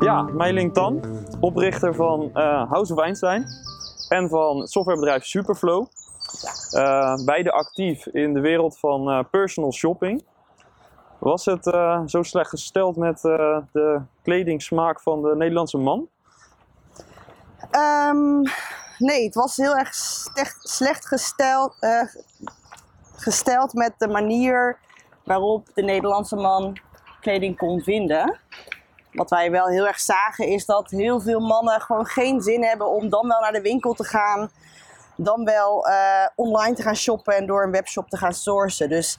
Ja, Meiling Tan, oprichter van eh, House of Einstein en van softwarebedrijf Superflow. Uh, beide actief in de wereld van uh, personal shopping. Was het zo slecht gesteld met de kledingsmaak van de Nederlandse man? Um, nee, het was heel erg slecht gesteld, gesteld met de manier waarop de Nederlandse man kleding kon vinden wat wij wel heel erg zagen is dat heel veel mannen gewoon geen zin hebben om dan wel naar de winkel te gaan. Dan wel uh, online te gaan shoppen en door een webshop te gaan sourcen. Dus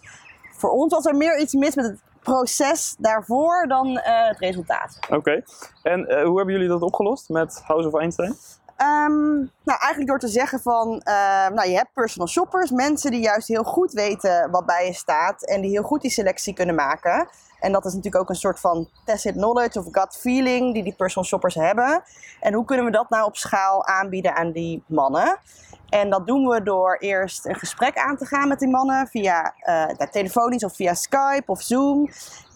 voor ons was er meer iets mis met het proces daarvoor dan uh, het resultaat. Oké. En uh, hoe hebben jullie dat opgelost met House of Einstein? Um, nou, eigenlijk door te zeggen van, uh, nou, je hebt personal shoppers, mensen die juist heel goed weten wat bij je staat en die heel goed die selectie kunnen maken. En dat is natuurlijk ook een soort van tacit knowledge of gut feeling die die personal shoppers hebben. En hoe kunnen we dat nou op schaal aanbieden aan die mannen? En dat doen we door eerst een gesprek aan te gaan met die mannen via uh, telefonisch of via Skype of Zoom.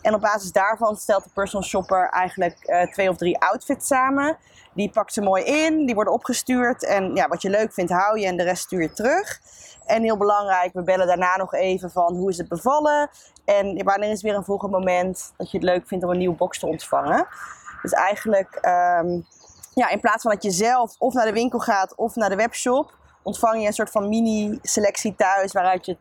En op basis daarvan stelt de personal shopper eigenlijk uh, twee of drie outfits samen. Die pakt ze mooi in, die worden opgestuurd. En ja, wat je leuk vindt, hou je en de rest stuur je terug. En heel belangrijk, we bellen daarna nog even van hoe is het bevallen. En wanneer is weer een volgend moment dat je het leuk vindt om een nieuwe box te ontvangen. Dus eigenlijk, um, ja, in plaats van dat je zelf of naar de winkel gaat of naar de webshop, ontvang je een soort van mini-selectie thuis waaruit je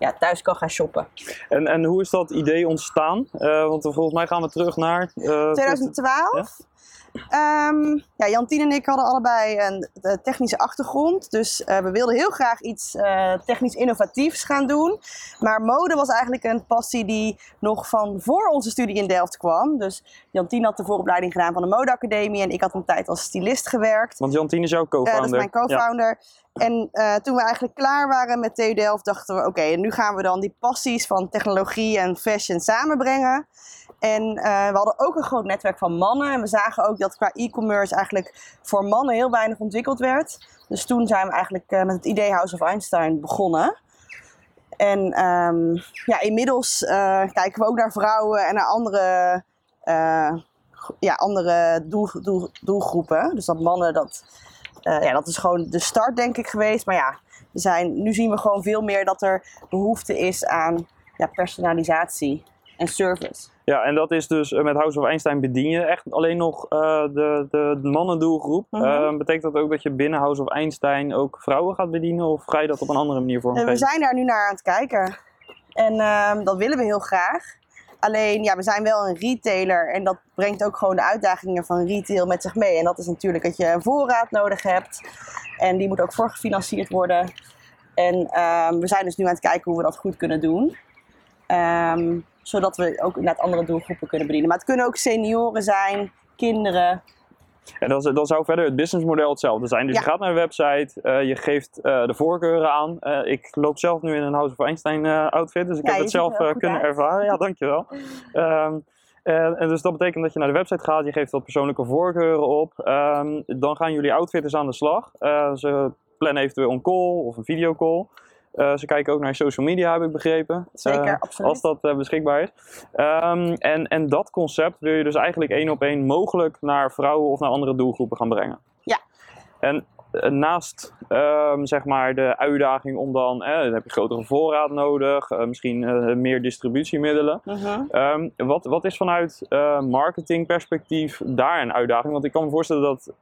ja, thuis kan gaan shoppen. En, en hoe is dat idee ontstaan? Uh, want volgens mij gaan we terug naar... Uh, 2012. Ja? Um, ja, Jantien en ik hadden allebei een, technische achtergrond. Dus uh, we wilden heel graag iets uh, technisch innovatiefs gaan doen. Maar mode was eigenlijk een passie die nog van voor onze studie in Delft kwam. Dus Jantien had de vooropleiding gedaan van de modeacademie. En ik had een tijd als stylist gewerkt. Want Jantien is jouw co-founder. Uh, dat is mijn co-founder. Ja. En uh, toen we eigenlijk klaar waren met TU Delft, dachten we: oké, okay, nu gaan we dan die passies van technologie en fashion samenbrengen. En uh, we hadden ook een groot netwerk van mannen. En we zagen ook dat qua e-commerce eigenlijk voor mannen heel weinig ontwikkeld werd. Dus toen zijn we eigenlijk uh, met het idee House of Einstein begonnen. En um, ja, inmiddels kijken we ook naar vrouwen en naar andere, ja, andere doel, doel, doelgroepen. Dus dat mannen, dat, ja, dat is gewoon de start denk ik geweest. Maar ja, we zijn, nu zien we gewoon veel meer dat er behoefte is aan ja, personalisatie en service. Ja, en dat is dus eh, met House of Einstein bedien je echt alleen nog uh, de, de, mannendoelgroep. Mm -hmm. uh, betekent dat ook dat je binnen House of Einstein ook vrouwen gaat bedienen? Of ga je dat op een andere manier vormgeven? We zijn daar nu naar aan het kijken. En uh, dat willen we heel graag. Alleen, ja, we zijn wel een retailer en dat brengt ook gewoon de uitdagingen van retail met zich mee. En dat is natuurlijk dat je een voorraad nodig hebt en die moet ook voorgefinancierd worden. En we zijn dus nu aan het kijken hoe we dat goed kunnen doen. Um, zodat we ook inderdaad andere doelgroepen kunnen bedienen. Maar het kunnen ook senioren zijn, kinderen. En dan, dan zou verder het businessmodel hetzelfde zijn. Dus je gaat naar een website, uh, je geeft uh, de voorkeuren aan. Uh, ik loop zelf nu in een House of Einstein outfit, dus ik ja, heb het zelf kunnen uit. ervaren. Ja, dankjewel. um, en, en, dus dat betekent dat je naar de website gaat, je geeft wat persoonlijke voorkeuren op. Um, dan gaan jullie outfitters aan de slag. ze plannen eventueel een call of een videocall. Uh, ze kijken ook naar social media, heb ik begrepen. Zeker, uh, absoluut. Als dat uh, beschikbaar is. Um, en, en dat concept wil je dus eigenlijk één op één mogelijk naar vrouwen of naar andere doelgroepen gaan brengen. Ja. En naast um, zeg maar de uitdaging om dan, dan heb je grotere voorraad nodig, misschien meer distributiemiddelen. -huh. um, wat, wat is vanuit marketingperspectief daar een uitdaging? Want ik kan me voorstellen dat,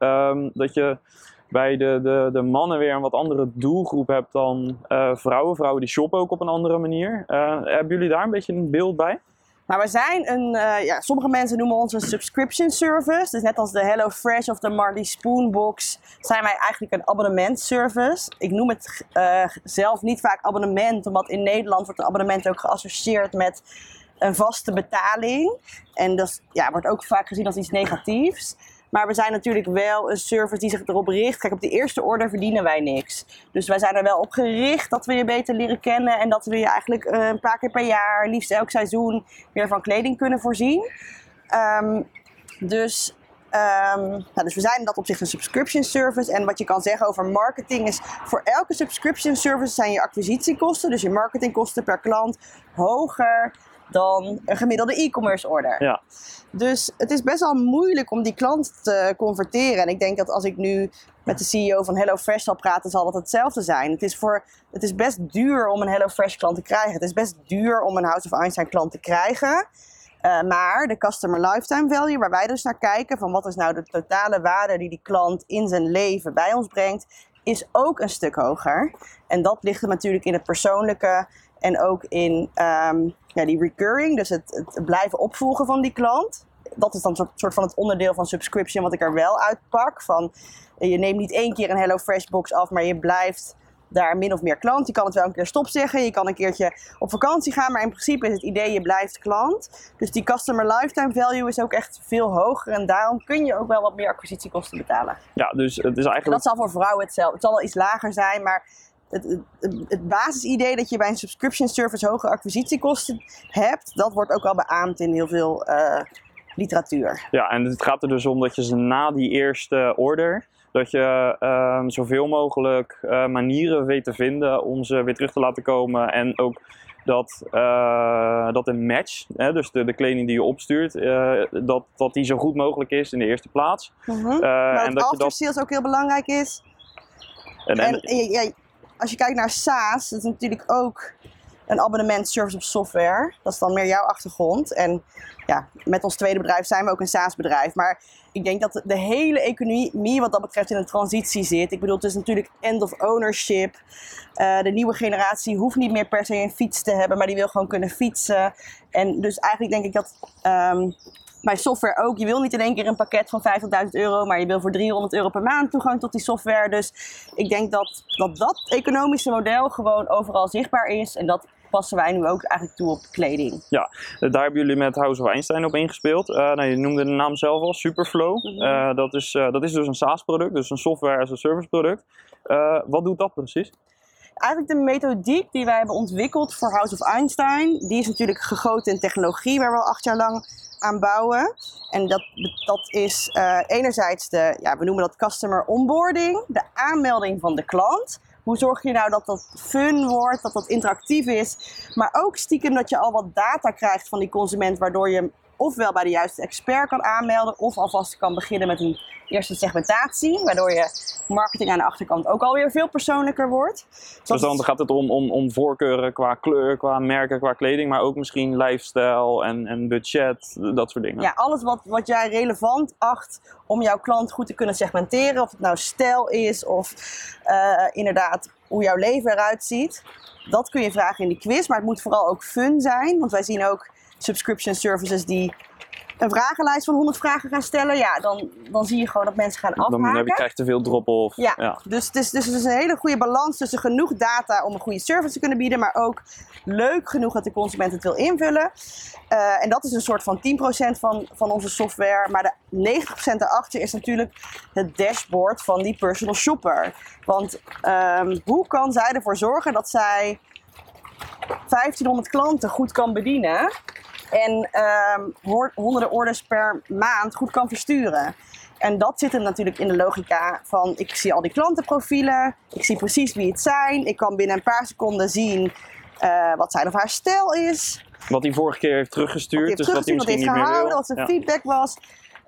dat je bij de, de, de mannen weer een wat andere doelgroep hebt dan uh, vrouwen. Vrouwen die shoppen ook op een andere manier. Uh, hebben jullie daar een beetje een beeld bij? Nou, we zijn een, uh, ja, sommige mensen noemen ons een subscription service. Dus net als de Hello Fresh of de Marley Spoon box zijn wij eigenlijk een abonnementservice. Ik noem het zelf niet vaak abonnement, omdat in Nederland wordt een abonnement ook geassocieerd met een vaste betaling. En dat ja, wordt ook vaak gezien als iets negatiefs. Maar we zijn natuurlijk wel een service die zich erop richt. Kijk, op de eerste order verdienen wij niks. Dus wij zijn er wel op gericht dat we je beter leren kennen. En dat we je eigenlijk uh, een paar keer per jaar, liefst elk seizoen, weer van kleding kunnen voorzien. Um, dus Ehm, nou, dus we zijn dat op zich een subscription service. En wat je kan zeggen over marketing is: voor elke subscription service zijn je acquisitiekosten, dus je marketingkosten per klant, hoger dan een gemiddelde e-commerce order. Ja. Dus het is best wel moeilijk om die klant te converteren. En ik denk dat als ik nu met de CEO van HelloFresh zal praten, zal dat hetzelfde zijn. Het is, voor, het is best duur om een HelloFresh klant te krijgen. Het is best duur om een House of Einstein klant te krijgen. Uh, maar de customer lifetime value, waar wij dus naar kijken, van wat is nou de totale waarde die die klant in zijn leven bij ons brengt, is ook een stuk hoger. En dat ligt er natuurlijk in het persoonlijke en ook in um, ja, die recurring, dus het, het, blijven opvolgen van die klant. Dat is dan een soort van het onderdeel van subscription wat ik er wel uitpak. Van, je neemt niet één keer een HelloFresh box af, maar je blijft daar min of meer klant. Je kan het wel een keer stop zeggen. Je kan een keertje op vakantie gaan. Maar in principe is het idee je blijft klant. Dus die customer lifetime value is ook echt veel hoger. En daarom kun je ook wel wat meer acquisitiekosten betalen. Ja, dus het is eigenlijk... dat zal voor vrouwen hetzelfde. Het zal wel iets lager zijn, maar het, het, het, basisidee dat je bij een subscription service hoge acquisitiekosten hebt, dat wordt ook al beaamd in heel veel uh, literatuur. Ja, en het gaat er dus om dat je ze na die eerste order, dat je uh, zoveel mogelijk uh, manieren weet te vinden om ze weer terug te laten komen. En ook dat, uh, dat een match, hè, dus de, de kleding die je opstuurt, dat, dat die zo goed mogelijk is in de eerste plaats. Mm -hmm. maar en dat, dat sales ook heel belangrijk is. En, en, en ja, als je kijkt naar SaaS, dat is natuurlijk ook een abonnementservice op software. Dat is dan meer jouw achtergrond. En ja, met ons tweede bedrijf zijn we ook een SaaS-bedrijf. Maar ik denk dat de hele economie wat dat betreft in een transitie zit. Ik bedoel, het is natuurlijk end of ownership. Uh, de nieuwe generatie hoeft niet meer per se een fiets te hebben, maar die wil gewoon kunnen fietsen. En dus eigenlijk denk ik dat um, bij software ook. Je wil niet in één keer een pakket van 50.000 euro, maar je wil voor 300 euro per maand toegang tot die software. Dus ik denk dat dat, dat economische model gewoon overal zichtbaar is. En dat passen wij nu ook eigenlijk toe op kleding. Ja, daar hebben jullie met House of Einstein op ingespeeld. Uh, nou, je noemde de naam zelf al, Superflow. Mhm. Uh, dat, is, uh, dat is dus een SaaS-product, dus een software as a service product. wat doet dat precies? Eigenlijk de methodiek die wij hebben ontwikkeld voor House of Einstein, die is natuurlijk gegoten in technologie, waar we al acht jaar lang aan bouwen. En dat, dat is uh, enerzijds de, ja, we noemen dat customer onboarding, de aanmelding van de klant. Hoe zorg je nou dat dat fun wordt, dat dat interactief is, maar ook stiekem dat je al wat data krijgt van die consument, waardoor je ofwel bij de juiste expert kan aanmelden, of alvast kan beginnen met een eerste segmentatie, waardoor je marketing aan de achterkant ook alweer veel persoonlijker wordt. Dus dan gaat het om, om, om voorkeuren qua kleur, qua merken, qua kleding, maar ook misschien lifestyle en, en budget, dat soort dingen. Ja, alles wat, wat jij relevant acht om jouw klant goed te kunnen segmenteren, of het nou stijl is of uh, inderdaad hoe jouw leven eruit ziet. Dat kun je vragen in die quiz, maar het moet vooral ook fun zijn, want wij zien ook subscription services die een vragenlijst van 100 vragen gaan stellen, ja, dan, dan zie je gewoon dat mensen gaan afhaken. Dan heb je, krijg je te veel drop-off. Ja, ja, Dus, het is, dus is een hele goede balans tussen genoeg data om een goede service te kunnen bieden, maar ook leuk genoeg dat de consument het wil invullen. Uh, en dat is een soort van 10% van, van onze software. Maar de 90% daarachter is natuurlijk het dashboard van die personal shopper. Want um, hoe kan zij ervoor zorgen dat zij 1500 klanten goed kan bedienen en um, honderden orders per maand goed kan versturen. En dat zit hem natuurlijk in de logica van ik zie al die klantenprofielen, ik zie precies wie het zijn, ik kan binnen een paar seconden zien uh, wat zijn of haar stijl is. Wat hij vorige keer heeft teruggestuurd, dus wat hij misschien heeft niet gehouden, wat zijn feedback was.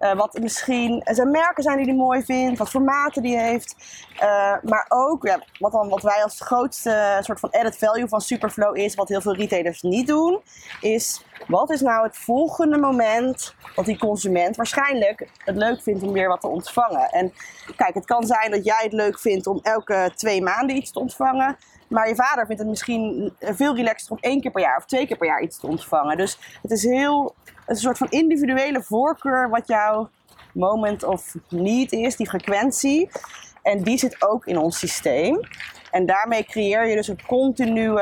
Uh, wat misschien zijn merken zijn die hij mooi vindt, wat formaten die heeft. Uh, maar ook, wat, dan, wat wij als grootste soort van added value van Superflow is, wat heel veel retailers niet doen, is wat is nou het volgende moment dat die consument waarschijnlijk het leuk vindt om weer wat te ontvangen. En kijk, het kan zijn dat jij het leuk vindt om elke twee maanden iets te ontvangen. Maar je vader vindt het misschien veel relaxter om één keer per jaar of twee keer per jaar iets te ontvangen. Dus het is heel een soort van individuele voorkeur wat jouw moment of need is, die frequentie. En die zit ook in ons systeem. En daarmee creëer je dus een continue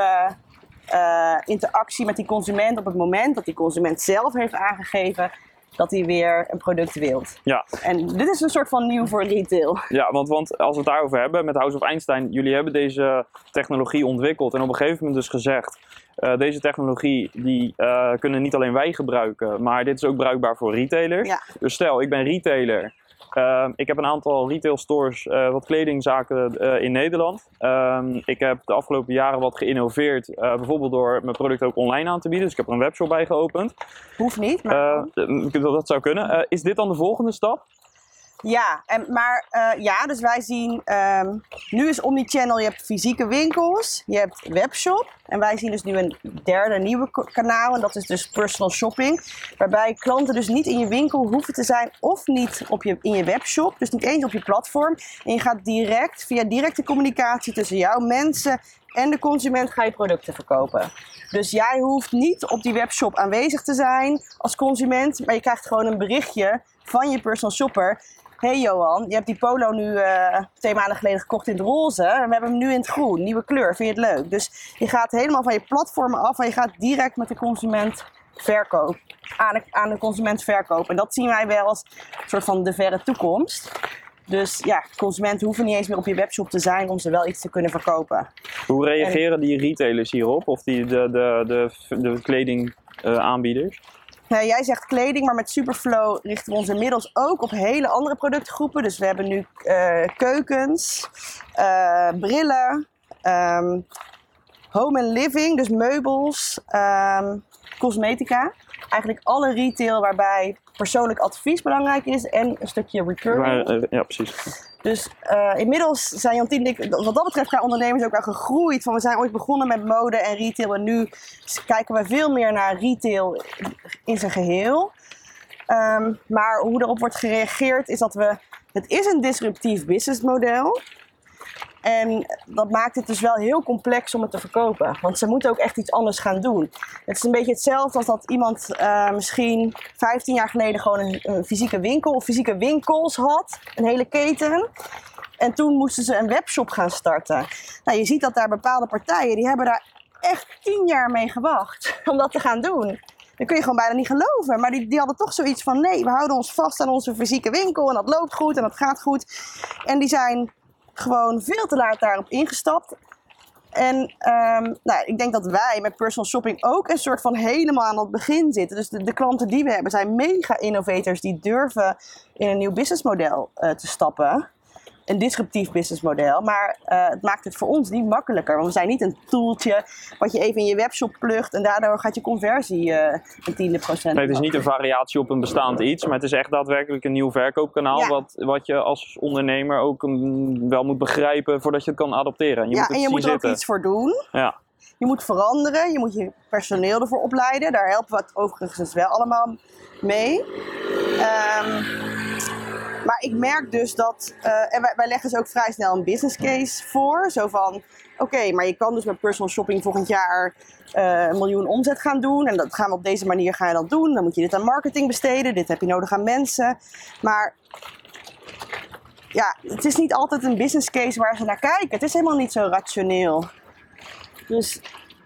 uh, interactie met die consument op het moment dat die consument zelf heeft aangegeven dat hij weer een product wilt. Ja. En dit is een soort van nieuw voor retail. Ja, want, want als we het daarover hebben met House of Einstein, jullie hebben deze technologie ontwikkeld en op een gegeven moment dus gezegd, uh, deze technologie die uh, kunnen niet alleen wij gebruiken, maar dit is ook bruikbaar voor retailers. Ja. Dus stel, ik ben retailer Ehm, ik heb een aantal retail stores, uh, wat kledingzaken uh, in Nederland. Ehm, ik heb de afgelopen jaren wat geïnnoveerd, bijvoorbeeld door mijn product ook online aan te bieden. Dus ik heb er een webshop bij geopend. Hoeft niet, maar... dat zou kunnen. is dit dan de volgende stap? Ja, en, maar uh, ja, dus wij zien, um, nu is Omnichannel, je hebt fysieke winkels, je hebt webshop. En wij zien dus nu een derde nieuwe kanaal en dat is dus personal shopping. Waarbij klanten dus niet in je winkel hoeven te zijn of niet op je, in je webshop. Dus niet eens op je platform. En je gaat direct, via directe communicatie tussen jouw mensen en de consument ga je producten verkopen. Dus jij hoeft niet op die webshop aanwezig te zijn als consument, maar je krijgt gewoon een berichtje van je personal shopper hey Johan, je hebt die polo nu uh, twee maanden geleden gekocht in het roze. En we hebben hem nu in het groen, nieuwe kleur. Vind je het leuk? Dus je gaat helemaal van je platformen af en je gaat direct met de consument verkopen. Aan de, aan de consument verkopen. En dat zien wij wel als een soort van de verre toekomst. Dus ja, consumenten hoeven niet eens meer op je webshop te zijn om ze wel iets te kunnen verkopen. Hoe reageren die retailers hierop? Of die, de, de, de, de kledingaanbieders? Uh, nou, jij zegt kleding, maar met Superflow richten we ons inmiddels ook op hele andere productgroepen. Dus we hebben nu uh, keukens, uh, brillen, um, home and living, dus meubels, um, cosmetica. Eigenlijk alle retail waarbij persoonlijk advies belangrijk is en een stukje recurring. Eh, ja, precies. Dus uh, inmiddels zijn Jantien en ik, wat dat betreft, qua ondernemers ook wel gegroeid. Van we zijn ooit begonnen met mode en retail en nu kijken we veel meer naar retail in zijn geheel. Um, maar hoe erop wordt gereageerd is dat we, het is een disruptief businessmodel. En dat maakt het dus wel heel complex om het te verkopen. Want ze moeten ook echt iets anders gaan doen. Het is een beetje hetzelfde als dat iemand uh, misschien 15 jaar geleden gewoon een, fysieke winkel of fysieke winkels had. Een hele keten. En toen moesten ze een webshop gaan starten. Nou, je ziet dat daar bepaalde partijen, die hebben daar echt 10 jaar mee gewacht om dat te gaan doen. Dat kun je gewoon bijna niet geloven. Maar die, die hadden toch zoiets van: nee, we houden ons vast aan onze fysieke winkel. En dat loopt goed en dat gaat goed. En die zijn gewoon veel te laat daarop ingestapt. En um, nou, ik denk dat wij met personal shopping ook een soort van helemaal aan het begin zitten. Dus de, de klanten die we hebben zijn mega innovators die durven in een nieuw businessmodel uh, te stappen een disruptief businessmodel. Maar uh, het maakt het voor ons niet makkelijker. Want we zijn niet een toeltje wat je even in je webshop plugt en daardoor gaat je conversie uh, een tiende procent. Nee, het is niet een variatie op een bestaand iets, maar het is echt daadwerkelijk een nieuw verkoopkanaal. Wat, wat je als ondernemer ook um, wel moet begrijpen voordat je het kan adopteren. Je ja, moet en je moet er ook iets voor doen. Ja. Je moet veranderen, je moet je personeel ervoor opleiden. Daar helpen we het overigens wel allemaal mee. Um, maar ik merk dus dat, uh, en wij, wij, leggen dus ook vrij snel een business case voor. Zo van, oké, okay, maar je kan dus met personal shopping volgend jaar uh, een miljoen omzet gaan doen. En dat gaan we op deze manier ga je dat doen. Dan moet je dit aan marketing besteden. Dit heb je nodig aan mensen. Maar ja, het is niet altijd een business case waar ze naar kijken. Het is helemaal niet zo rationeel. Dus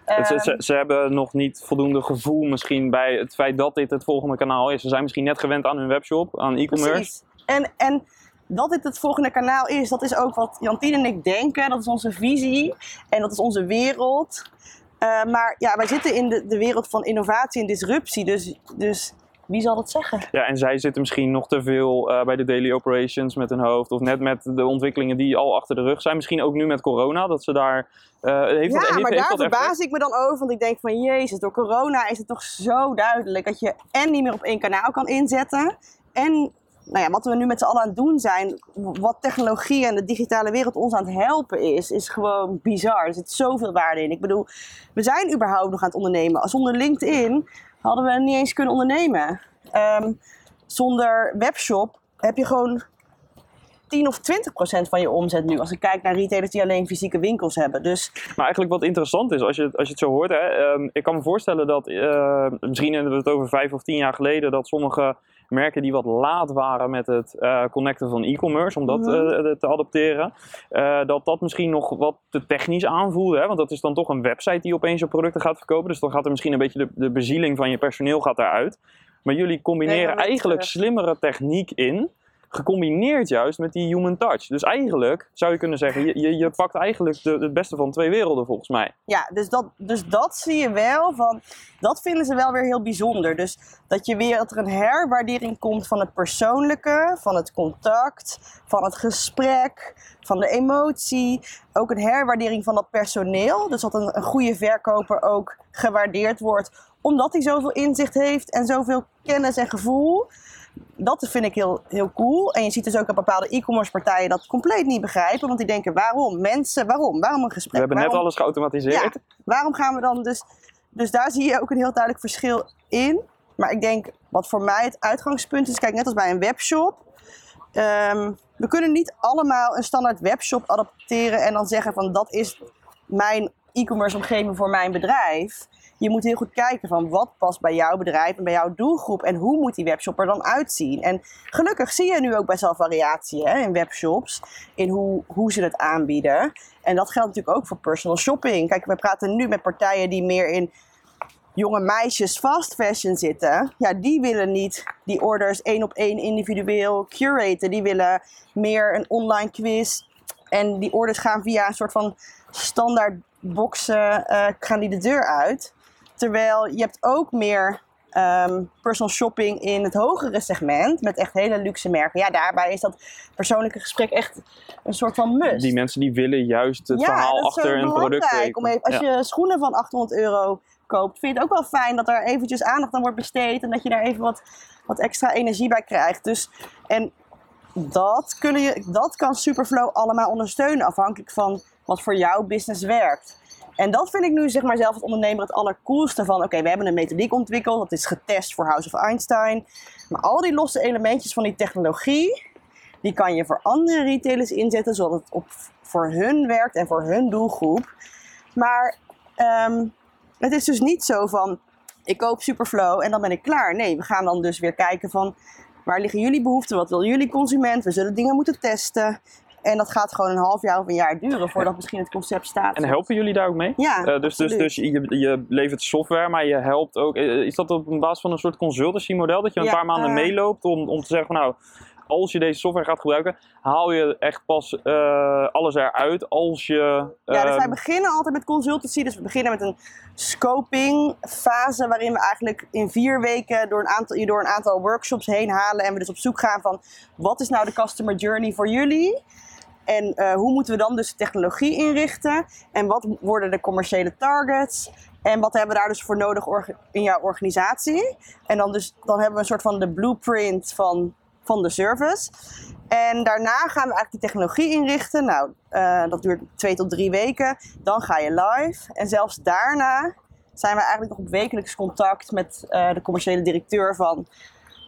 ze, ze, ze, hebben nog niet voldoende gevoel misschien bij het feit dat dit het volgende kanaal is. Ze zijn misschien net gewend aan hun webshop, aan e-commerce. En, en dat dit het volgende kanaal is, dat is ook wat Jantien en ik denken. Dat is onze visie en dat is onze wereld. Uh, maar ja, wij zitten in de, de wereld van innovatie en disruptie. Dus, dus wie zal het zeggen? Ja, en zij zitten misschien nog te veel uh, bij de daily operations met hun hoofd. Of net met de ontwikkelingen die al achter de rug zijn. Misschien ook nu met corona, dat ze daar... Uh, heeft ja, dat, heeft, maar heeft daar verbaas ik me dan over. Want ik denk van, jezus, door corona is het toch zo duidelijk... dat je en niet meer op één kanaal kan inzetten... en nou ja, wat we nu met z'n allen aan het doen zijn, wat technologie en de digitale wereld ons aan het helpen is, is gewoon bizar. Er zit zoveel waarde in. Ik bedoel, we zijn überhaupt nog aan het ondernemen. Zonder LinkedIn hadden we niet eens kunnen ondernemen. Um, zonder webshop heb je gewoon 10 of 20 procent van je omzet nu. Als ik kijk naar retailers die alleen fysieke winkels hebben. Dus... Maar eigenlijk wat interessant is, als je, als je het zo hoort. Hè, um, ik kan me voorstellen dat, uh, misschien hebben we het over vijf of tien jaar geleden, dat sommige merken die wat laat waren met het uh, connecten van e-commerce, om dat mm -hmm. uh, te adopteren, uh, dat dat misschien nog wat te technisch aanvoelde. Hè? Want dat is dan toch een website die opeens je producten gaat verkopen. Dus dan gaat er misschien een beetje de, de bezieling van je personeel gaat daaruit. Maar jullie combineren nee, eigenlijk slimmere techniek in gecombineerd juist met die human touch. Dus eigenlijk zou je kunnen zeggen, je, je, pakt eigenlijk de, het beste van twee werelden volgens mij. Ja, dus dat, dus dat zie je wel van, dat vinden ze wel weer heel bijzonder. Dus dat je weer, dat er een herwaardering komt van het persoonlijke, van het contact, van het gesprek, van de emotie. Ook een herwaardering van dat personeel. Dus dat een, een goede verkoper ook gewaardeerd wordt, omdat hij zoveel inzicht heeft en zoveel kennis en gevoel dat vind ik heel, heel cool. En je ziet dus ook dat bepaalde e-commerce partijen dat compleet niet begrijpen. Want die denken, waarom? Mensen, waarom? Waarom een gesprek? We hebben net alles geautomatiseerd. Ja, waarom gaan we dan dus... Dus daar zie je ook een heel duidelijk verschil in. Maar ik denk, wat voor mij het uitgangspunt is... Kijk, net als bij een webshop... Ehm, we kunnen niet allemaal een standaard webshop adapteren... en dan zeggen van, dat is mijn e-commerce omgeving voor mijn bedrijf je moet heel goed kijken van wat past bij jouw bedrijf en bij jouw doelgroep en hoe moet die webshop er dan uitzien. En gelukkig zie je nu ook best wel variatie hè, in webshops, in hoe, hoe ze het aanbieden. En dat geldt natuurlijk ook voor personal shopping. Kijk, we praten nu met partijen die meer in jonge meisjes fast fashion zitten, ja, die willen niet die orders één op één individueel curaten. Die willen meer een online quiz. En die orders gaan via een soort van standaard boxen, uh, gaan die de deur uit. Terwijl je hebt ook meer um, personal shopping in het hogere segment. Met echt hele luxe merken. Ja, daarbij is dat persoonlijke gesprek echt een soort van must. Die mensen die willen juist het verhaal achter een product weten. Als je schoenen van 800 euro koopt, vind je het ook wel fijn dat er eventjes aandacht aan wordt besteed. En dat je daar even wat, wat extra energie bij krijgt. Dus, en dat, kun je, dat kan Superflow allemaal ondersteunen. Afhankelijk van wat voor jouw business werkt. En dat vind ik nu zeg maar zelf als ondernemer het allercoolste van... oké, we hebben een methodiek ontwikkeld, dat is getest voor House of Einstein. Maar al die losse elementjes van die technologie... die kan je voor andere retailers inzetten... zodat het op, voor hun werkt en voor hun doelgroep. Maar um, het is dus niet zo van... ik koop Superflow en dan ben ik klaar. Nee, we gaan dan dus weer kijken van... Waar liggen jullie behoeften? Wat wil jullie consument? We zullen dingen moeten testen. En dat gaat gewoon een half jaar of een jaar duren voordat misschien het concept staat. En helpen jullie daar ook mee? Ja. Uh, dus, dus, dus je, je levert software, maar je helpt ook. Eh, is dat op basis van een soort consultancy model? Dat je een paar maanden uh, meeloopt om, om te zeggen van nou. Als je deze software gaat gebruiken, haal je echt pas uh, alles eruit als je. Ja, dus wij beginnen altijd met consultancy. Dus we beginnen met een scoping fase waarin we eigenlijk in vier weken door een aantal, je door een aantal workshops heen halen. En we dus op zoek gaan van wat is nou de customer journey voor jullie? En uh, hoe moeten we dan dus de technologie inrichten? En wat worden de commerciële targets? En wat hebben we daar dus voor nodig in jouw organisatie? En dan, dus, dan hebben we een soort van de blueprint van, van de service. En daarna gaan we eigenlijk die technologie inrichten. Nou, uh, dat duurt twee tot drie weken. Dan ga je live. En zelfs daarna zijn we eigenlijk nog op wekelijks contact met uh, de commerciële directeur van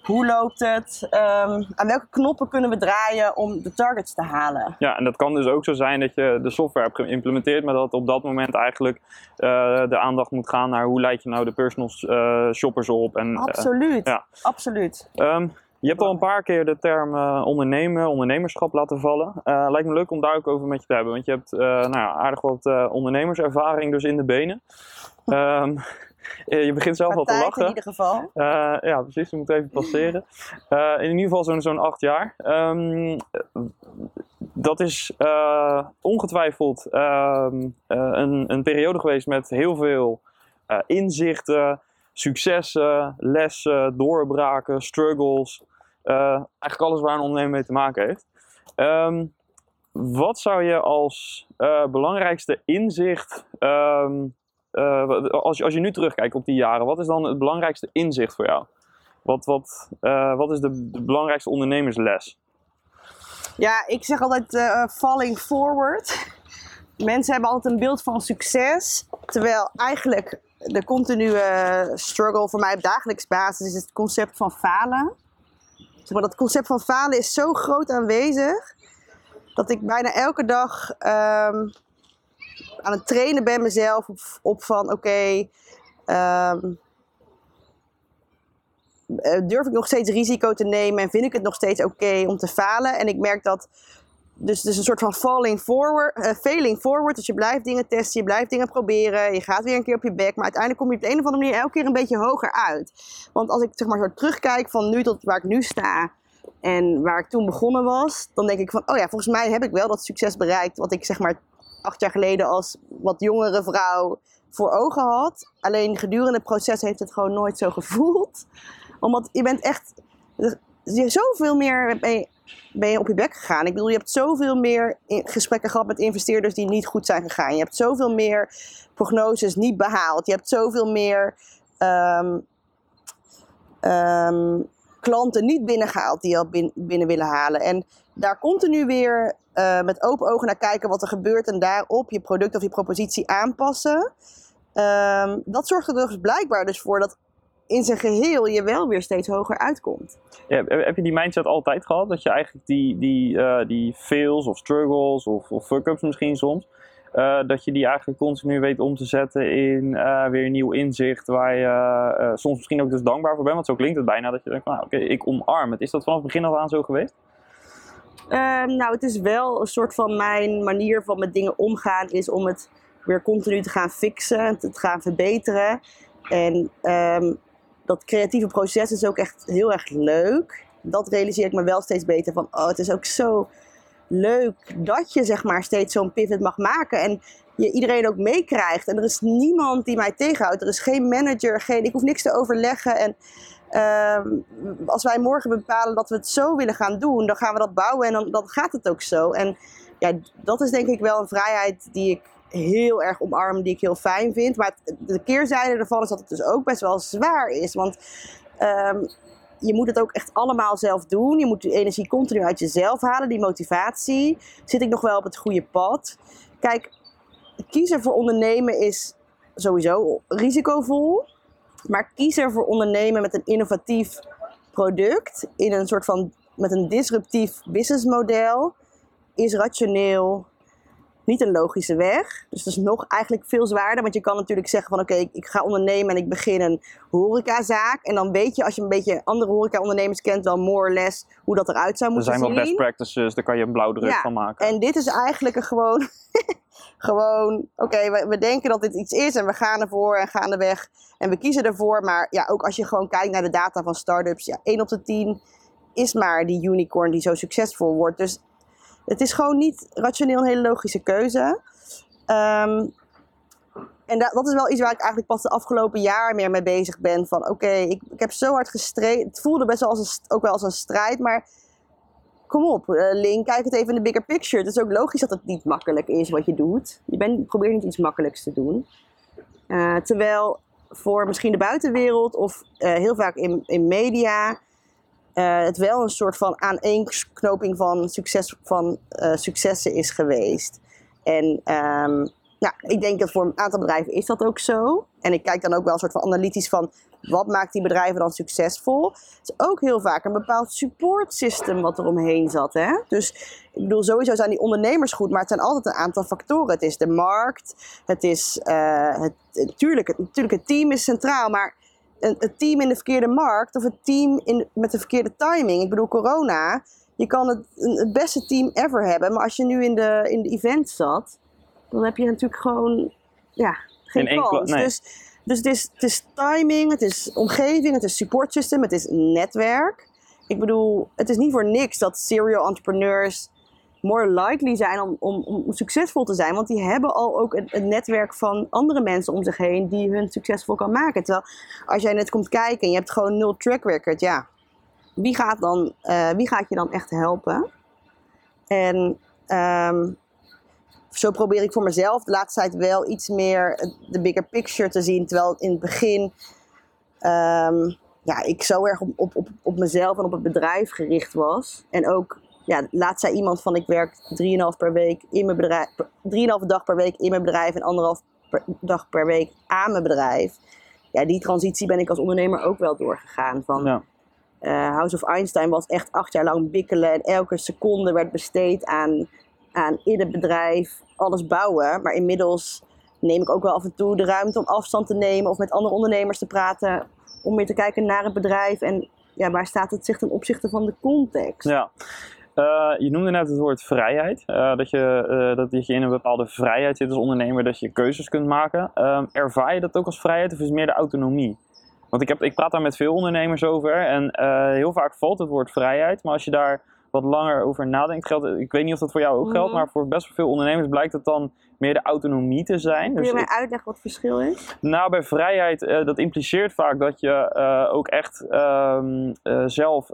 hoe loopt het? Um, aan welke knoppen kunnen we draaien om de targets te halen? Ja, en dat kan dus ook zo zijn dat je de software hebt geïmplementeerd, maar dat op dat moment eigenlijk uh, de aandacht moet gaan naar hoe leid je nou de personal uh, shoppers op. En, eh, absoluut, ja. absoluut. Um, je hebt al een paar keer de term uh, ondernemen, ondernemerschap laten vallen. Uh, lijkt me leuk om daar ook over met je te hebben, want je hebt uh, nou ja, aardig wat ondernemerservaring dus in de benen. Um, je begint zelf al te lachen. in ieder geval. Uh, ja, precies. We moeten even passeren. Uh, in ieder geval zo'n zo'n acht jaar. Um, dat is ongetwijfeld um, een, een periode geweest met heel veel inzichten, successen, lessen, doorbraken, struggles. eigenlijk alles waar een ondernemer mee te maken heeft. Um, wat zou je als belangrijkste inzicht uh, als, je, als je nu terugkijkt op die jaren, wat is dan het belangrijkste inzicht voor jou? Wat, wat, uh, wat is de, de, belangrijkste ondernemersles? Ja, ik zeg altijd uh, falling forward. Mensen hebben altijd een beeld van succes, terwijl eigenlijk de continue struggle voor mij op dagelijks basis is het concept van falen. Zeg maar, dat concept van falen is zo groot aanwezig dat ik bijna elke dag um, aan het trainen ben mezelf op, van oké, okay, um, durf ik nog steeds risico te nemen en vind ik het nog steeds oké om te falen. En ik merk dat dus, dus een soort van falling forward, uh, failing forward. Dus je blijft dingen testen, je blijft dingen proberen. Je gaat weer een keer op je bek. Maar uiteindelijk kom je op de een of andere manier elke keer een beetje hoger uit. Want als ik zeg maar zo terugkijk van nu tot waar ik nu sta. en waar ik toen begonnen was, dan denk ik van, oh ja, volgens mij heb ik wel dat succes bereikt wat ik zeg maar acht jaar geleden als wat jongere vrouw voor ogen had. Alleen gedurende het proces heeft het gewoon nooit zo gevoeld. Omdat je bent echt, je zoveel meer ben je, op je bek gegaan. Ik bedoel, je hebt zoveel meer gesprekken gehad met investeerders die niet goed zijn gegaan. Je hebt zoveel meer prognoses niet behaald. Je hebt zoveel meer ehm, ehm, klanten niet binnengehaald die je al binnen willen halen. En daar continu weer uh, met open ogen naar kijken wat er gebeurt en daarop je product of je propositie aanpassen. Um, dat zorgt er dus blijkbaar dus voor dat in zijn geheel je wel weer steeds hoger uitkomt. Ja, heb je die mindset altijd gehad? Dat je eigenlijk die, die, uh, die fails of struggles of, of fuck-ups misschien soms, uh, dat je die eigenlijk continu weet om te zetten in uh, weer een nieuw inzicht waar je soms misschien ook dus dankbaar voor bent. Want zo klinkt het bijna dat je denkt, nou, oké, ik omarm het. Is dat vanaf het begin af aan zo geweest? Ehm, nou, het is wel een soort van mijn manier van met dingen omgaan is om het weer continu te gaan fixen, te gaan verbeteren. En um, dat creatieve proces is ook echt heel erg leuk. Dat realiseer ik me wel steeds beter van, oh, het is ook zo leuk dat je zeg maar steeds zo'n pivot mag maken en je iedereen ook meekrijgt. En er is niemand die mij tegenhoudt. Er is geen manager, geen, ik hoef niks te overleggen. En uh, als wij morgen bepalen dat we het zo willen gaan doen, dan gaan we dat bouwen en dan, dan gaat het ook zo. En ja, dat is denk ik wel een vrijheid die ik heel erg omarm, die ik heel fijn vind. Maar de keerzijde ervan is dat het dus ook best wel zwaar is. Want um, je moet het ook echt allemaal zelf doen. Je moet die energie continu uit jezelf halen, die motivatie. Zit ik nog wel op het goede pad? Kijk, kiezen voor ondernemen is sowieso risicovol. Maar kiezen voor ondernemen met een innovatief product, in een soort van met een disruptief businessmodel, is rationeel, niet een logische weg. Dus dat is nog eigenlijk veel zwaarder. Want je kan natuurlijk zeggen van oké, ik ga ondernemen en ik begin een horecazaak. En dan weet je, als je een beetje andere horeca-ondernemers kent, wel more or less hoe dat eruit zou moeten zien. Er zijn wel best practices, daar kan je een blauwdruk van maken. En dit is eigenlijk een gewoon, gewoon oké, we, we, denken dat dit iets is en we gaan ervoor en gaan er weg. En we kiezen ervoor. Maar ja, ook als je gewoon kijkt naar de data van startups, ja, 1 op de 10 is maar die unicorn die zo succesvol wordt. Dus het is gewoon niet rationeel een hele logische keuze. Um, en dat, is wel iets waar ik eigenlijk pas de afgelopen jaar meer mee bezig ben. Van oké, ik, ik, heb zo hard gestreden. Het voelde best wel als een, ook wel als een strijd. Maar kom op, uh, Link, kijk het even in de bigger picture. Het is ook logisch dat het niet makkelijk is wat je doet. Je bent, probeert niet iets makkelijks te doen. Uh, terwijl voor misschien de buitenwereld of uh, heel vaak in, in media uh, het wel een soort van aaneenknoping van, succes, van uh, successen is geweest. En um, nou, ik denk dat voor een aantal bedrijven is dat ook zo. En ik kijk dan ook wel een soort van analytisch van wat maakt die bedrijven dan succesvol. Het is ook heel vaak een bepaald support system wat er omheen zat. Hè? Dus ik bedoel, sowieso zijn die ondernemers goed, maar het zijn altijd een aantal factoren. Het is de markt, het is, uh, het, natuurlijk, het, natuurlijk het team is centraal, maar een, team in de verkeerde markt of een team in, met de verkeerde timing. Ik bedoel, corona, je kan het, het beste team ever hebben, maar als je nu in de, in de event zat, dan heb je natuurlijk gewoon ja, geen kans. Dus, dus het, is, het is timing, het is omgeving, het is support system, het is netwerk. Ik bedoel, het is niet voor niks dat serial entrepreneurs more likely zijn om, om, om, succesvol te zijn. Want die hebben al ook een, netwerk van andere mensen om zich heen die hun succesvol kan maken. Terwijl als jij net komt kijken en je hebt gewoon nul track record, ja, wie gaat, dan, uh, wie gaat je dan echt helpen? En um, zo probeer ik voor mezelf de laatste tijd wel iets meer de bigger picture te zien. Terwijl in het begin um, ja, ik zo erg op, op, op, op mezelf en op het bedrijf gericht was. En ook ja, laatst zei iemand van ik werk 3,5 per week in mijn bedrijf, 3,5 dag per week in mijn bedrijf en anderhalf per, dag per week aan mijn bedrijf. Ja, die transitie ben ik als ondernemer ook wel doorgegaan. Van, ja. uh, House of Einstein was echt acht jaar lang bikkelen en elke seconde werd besteed aan, aan in het bedrijf alles bouwen. Maar inmiddels neem ik ook wel af en toe de ruimte om afstand te nemen of met andere ondernemers te praten. Om weer te kijken naar het bedrijf en ja, waar staat het zich ten opzichte van de context. Ja, uh, je noemde net het woord vrijheid. Uh, dat, je, uh, dat je in een bepaalde vrijheid zit als ondernemer, dat je keuzes kunt maken. ervaar je dat ook als vrijheid of is het meer de autonomie? Want ik, heb, ik praat daar met veel ondernemers over en heel vaak valt het woord vrijheid. Maar als je daar wat langer over nadenkt, geldt, ik weet niet of dat voor jou ook geldt, mhm. maar voor best wel veel ondernemers blijkt het dan meer de autonomie te zijn. Kun je dus mij uitleggen wat het verschil is? Nou, bij vrijheid, uh, dat impliceert vaak dat je uh, ook echt uh, zelf,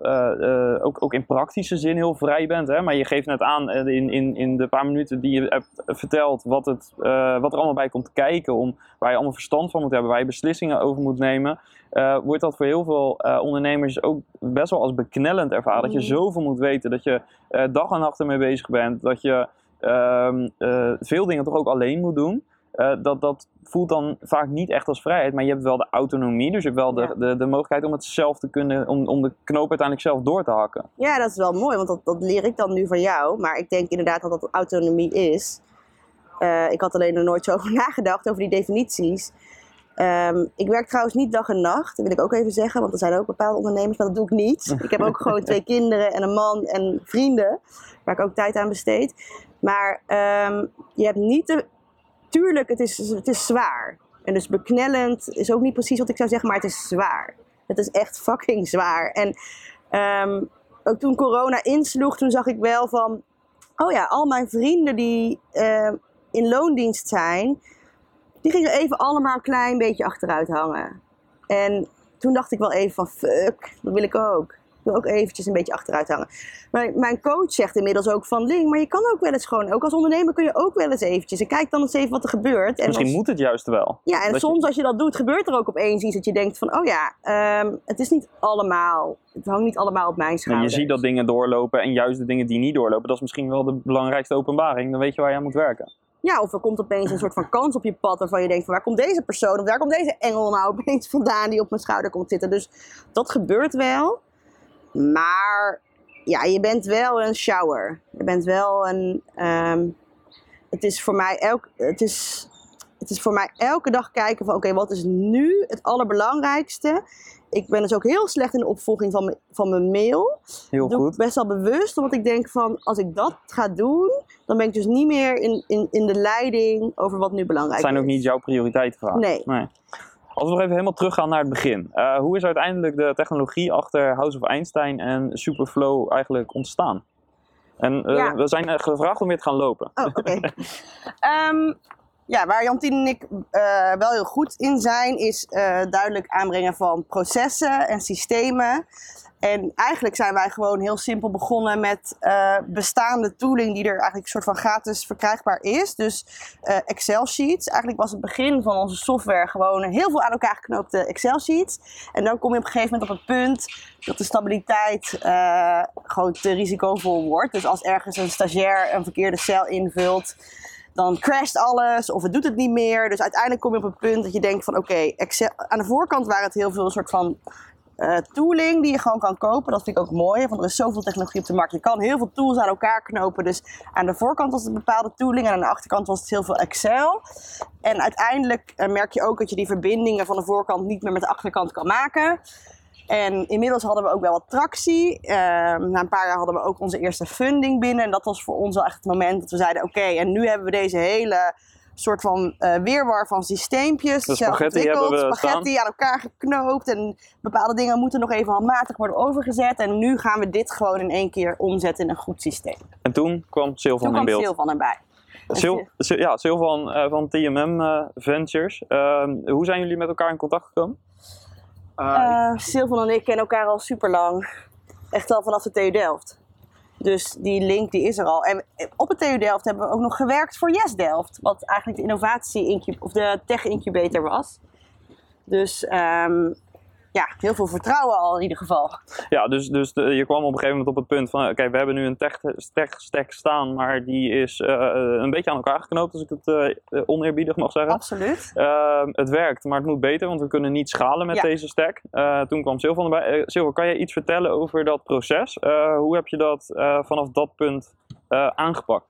ook, ook in praktische zin heel vrij bent. Hè? Maar je geeft net aan in, in, in de paar minuten die je hebt verteld wat, het, wat er allemaal bij komt kijken, om, waar je allemaal verstand van moet hebben, waar je beslissingen over moet nemen. wordt dat voor heel veel ondernemers ook best wel als beknellend ervaren. Dat je mm. zoveel moet weten, dat je dag en nacht ermee bezig bent, dat je veel dingen toch ook alleen moet doen. Uh, dat, dat voelt dan vaak niet echt als vrijheid, maar je hebt wel de autonomie, dus je hebt wel de, de, de mogelijkheid om het zelf te kunnen, om, om de knoop uiteindelijk zelf door te hakken. Ja, dat is wel mooi, want dat, dat leer ik dan nu van jou. Maar ik denk inderdaad dat dat autonomie is. Uh, ik had alleen er nooit zo over nagedacht, over die definities. Um, ik werk trouwens niet dag en nacht, dat wil ik ook even zeggen, want er zijn ook bepaalde ondernemers, maar dat doe ik niet. Ik heb ook gewoon twee kinderen en een man en vrienden, waar ik ook tijd aan besteed. Maar um, je hebt niet de. Tuurlijk, het is, het is zwaar. En dus beknellend is ook niet precies wat ik zou zeggen, maar het is zwaar. Het is echt fucking zwaar. En um, ook toen corona insloeg, toen zag ik wel van. Oh ja, al mijn vrienden die uh, in loondienst zijn, die gingen even allemaal een klein beetje achteruit hangen. En toen dacht ik wel even van fuck, dat wil ik ook wil ook eventjes een beetje achteruit hangen. Maar mijn coach zegt inmiddels ook van Ling, maar je kan ook wel eens gewoon, ook als ondernemer kun je ook wel eens eventjes. En kijk dan eens even wat er gebeurt. En Misschien moet het juist wel. Ja, en soms als je dat doet, gebeurt er ook opeens iets dat je denkt van, oh ja, um, het is niet allemaal, het hangt niet allemaal op mijn schouders. En je ziet dat dingen doorlopen en juist de dingen die niet doorlopen, dat is misschien wel de belangrijkste openbaring. Dan weet je waar je aan moet werken. Ja, of er komt opeens een soort van kans op je pad waarvan je denkt van waar komt deze persoon of waar komt deze engel nou opeens vandaan die op mijn schouder komt zitten. Dus dat gebeurt wel. Maar ja, je bent wel een shower. Je bent wel een. Um, het is voor mij elk, het is, het is voor mij elke dag kijken van oké, wat is nu het allerbelangrijkste? Ik ben dus ook heel slecht in de opvolging van, mijn, van mijn mail. Heel Doe goed. best wel bewust, omdat ik denk van als ik dat ga doen, dan ben ik dus niet meer in, in, in de leiding over wat nu belangrijk is. Het zijn ook niet jouw prioriteiten Nee. nee. Als we nog even helemaal teruggaan naar het begin. Uh, hoe is uiteindelijk de technologie achter House of Einstein en Superflow eigenlijk ontstaan? En uh, we zijn eh, gevraagd om weer te gaan lopen. Oh, oké. um, ja, waar Jantien en ik uh, wel heel goed in zijn, is duidelijk aanbrengen van processen en systemen. En eigenlijk zijn wij gewoon heel simpel begonnen met uh, bestaande tooling die er eigenlijk soort van gratis verkrijgbaar is. Dus Excel sheets. Eigenlijk was het begin van onze software gewoon heel veel aan elkaar geknoopte Excel sheets. En dan kom je op een gegeven moment op het punt dat de stabiliteit gewoon te risicovol wordt. Dus als ergens een stagiair een verkeerde cel invult dan crasht alles of het doet het niet meer. Dus uiteindelijk kom je op een punt dat je denkt van oké, Excel aan de voorkant waren het heel veel soort van uh, tooling die je gewoon kan kopen. Dat vind ik ook mooi, want er is zoveel technologie op de markt. Je kan heel veel tools aan elkaar knopen. Dus aan de voorkant was het bepaalde tooling en aan de achterkant was het heel veel Excel. En uiteindelijk uh, merk je ook dat je die verbindingen van de voorkant niet meer met de achterkant kan maken. En inmiddels hadden we ook wel wat tractie. Uh, na een paar jaar hadden we ook onze eerste funding binnen. En dat was voor ons wel echt het moment dat we zeiden: oké, en nu hebben we deze hele soort van uh, weerwar van systeempjes. De spaghetti hebben we Spaghetti staan. aan elkaar geknoopt. En bepaalde dingen moeten nog even handmatig worden overgezet. En nu gaan we dit gewoon in één keer omzetten in een goed systeem. En toen kwam Silvan in beeld. Toen kwam Silvan erbij. Sil ja, Silvan uh, van TMM eh, Ventures. Ehm, hoe zijn jullie met elkaar in contact gekomen? Silvan en ik kennen elkaar al super lang. Echt al vanaf de TU Delft. Dus die link die is er al. En op het TU Delft hebben we ook nog gewerkt voor Yes Delft. Wat eigenlijk de innovatie of de tech incubator was. Dus um, ja, heel veel vertrouwen al in ieder geval. Ja, dus, dus je kwam op een gegeven moment op het punt van... oké, we hebben nu een tech-stack staan, maar die is uh, een beetje aan elkaar geknoopt... als ik het uh, oneerbiedig mag zeggen. Absoluut. Uh, het werkt, maar het moet beter, want we kunnen niet schalen met ja. deze stack. toen kwam Silvan erbij. Silvan, kan je iets vertellen over dat proces? hoe heb je dat vanaf dat punt aangepakt?